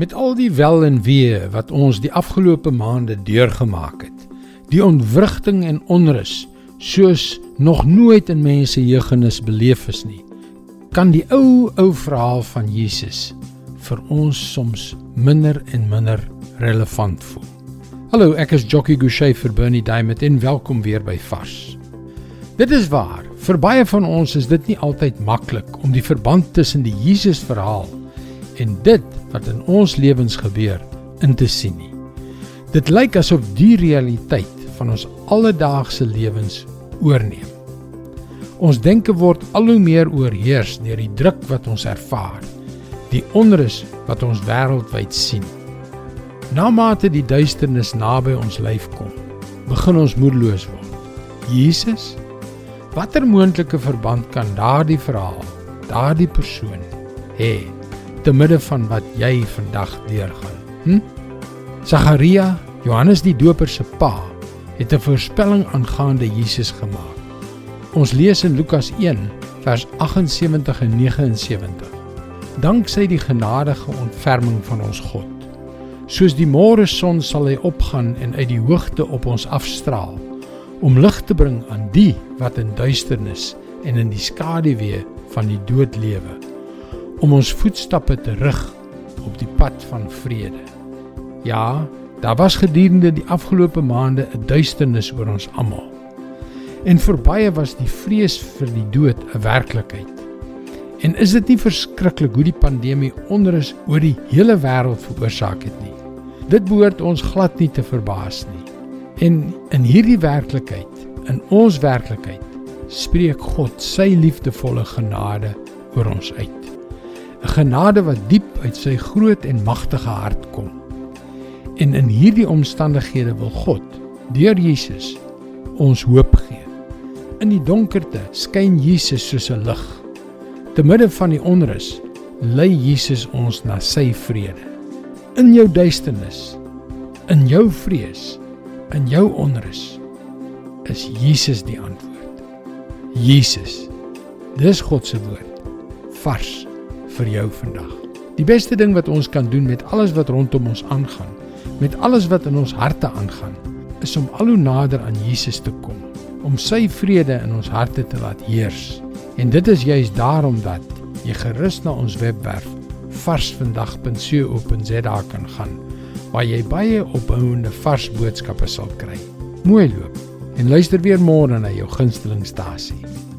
Met al die wel en wee wat ons die afgelope maande deurgemaak het, die ontwrigting en onrus soos nog nooit in mense jeugenis beleef is nie, kan die ou ou verhaal van Jesus vir ons soms minder en minder relevant voel. Hallo, ek is Jockey Gouchee vir Bernie Diamond en welkom weer by Vars. Dit is waar, vir baie van ons is dit nie altyd maklik om die verband tussen die Jesus verhaal en dit wat in ons lewens gebeur in te sien nie. Dit lyk asof die realiteit van ons alledaagse lewens oorneem. Ons denke word al hoe meer oorheers deur die druk wat ons ervaar, die onrus wat ons wêreldwyd sien. Na mate die duisternis naby ons lyf kom, begin ons moedeloos word. Jesus, watter moontlike verband kan daardie verhaal, daardie persoon hê? Te midde van wat jy vandag deurgaan. Hm? Sagaria, Johannes die Doper se pa, het 'n voorspelling aangaande Jesus gemaak. Ons lees in Lukas 1 vers 78 en 79. Danksy die genadige ontferming van ons God. Soos die môre son sal hy opgaan en uit die hoogte op ons afstraal om lig te bring aan die wat in duisternis en in die skaduwee van die dood lewe om ons voetstappe te rig op die pad van vrede. Ja, daar was gedurende die afgelope maande 'n duisternis oor ons almal. En vir baie was die vrees vir die dood 'n werklikheid. En is dit nie verskriklik hoe die pandemie onrus oor die hele wêreld veroorsaak het nie? Dit behoort ons glad nie te verbaas nie. En in hierdie werklikheid, in ons werklikheid, spreek God sy liefdevolle genade oor ons uit. 'n genade wat diep uit sy groot en magtige hart kom. En in hierdie omstandighede wil God deur Jesus ons hoop gee. In die donkerte skyn Jesus soos 'n lig. Te midde van die onrus lei Jesus ons na sy vrede. In jou duisternis, in jou vrees, in jou onrus is Jesus die antwoord. Jesus. Dis God se woord. Vars vir jou vandag. Die beste ding wat ons kan doen met alles wat rondom ons aangaan, met alles wat in ons harte aangaan, is om al hoe nader aan Jesus te kom, om sy vrede in ons harte te laat heers. En dit is juis daarom dat jy gerus na ons webwerf varsvandag.co.za kan gaan waar jy baie opbouende vars boodskappe sal kry. Mooi loop en luister weer môre na jou gunstelingstasie.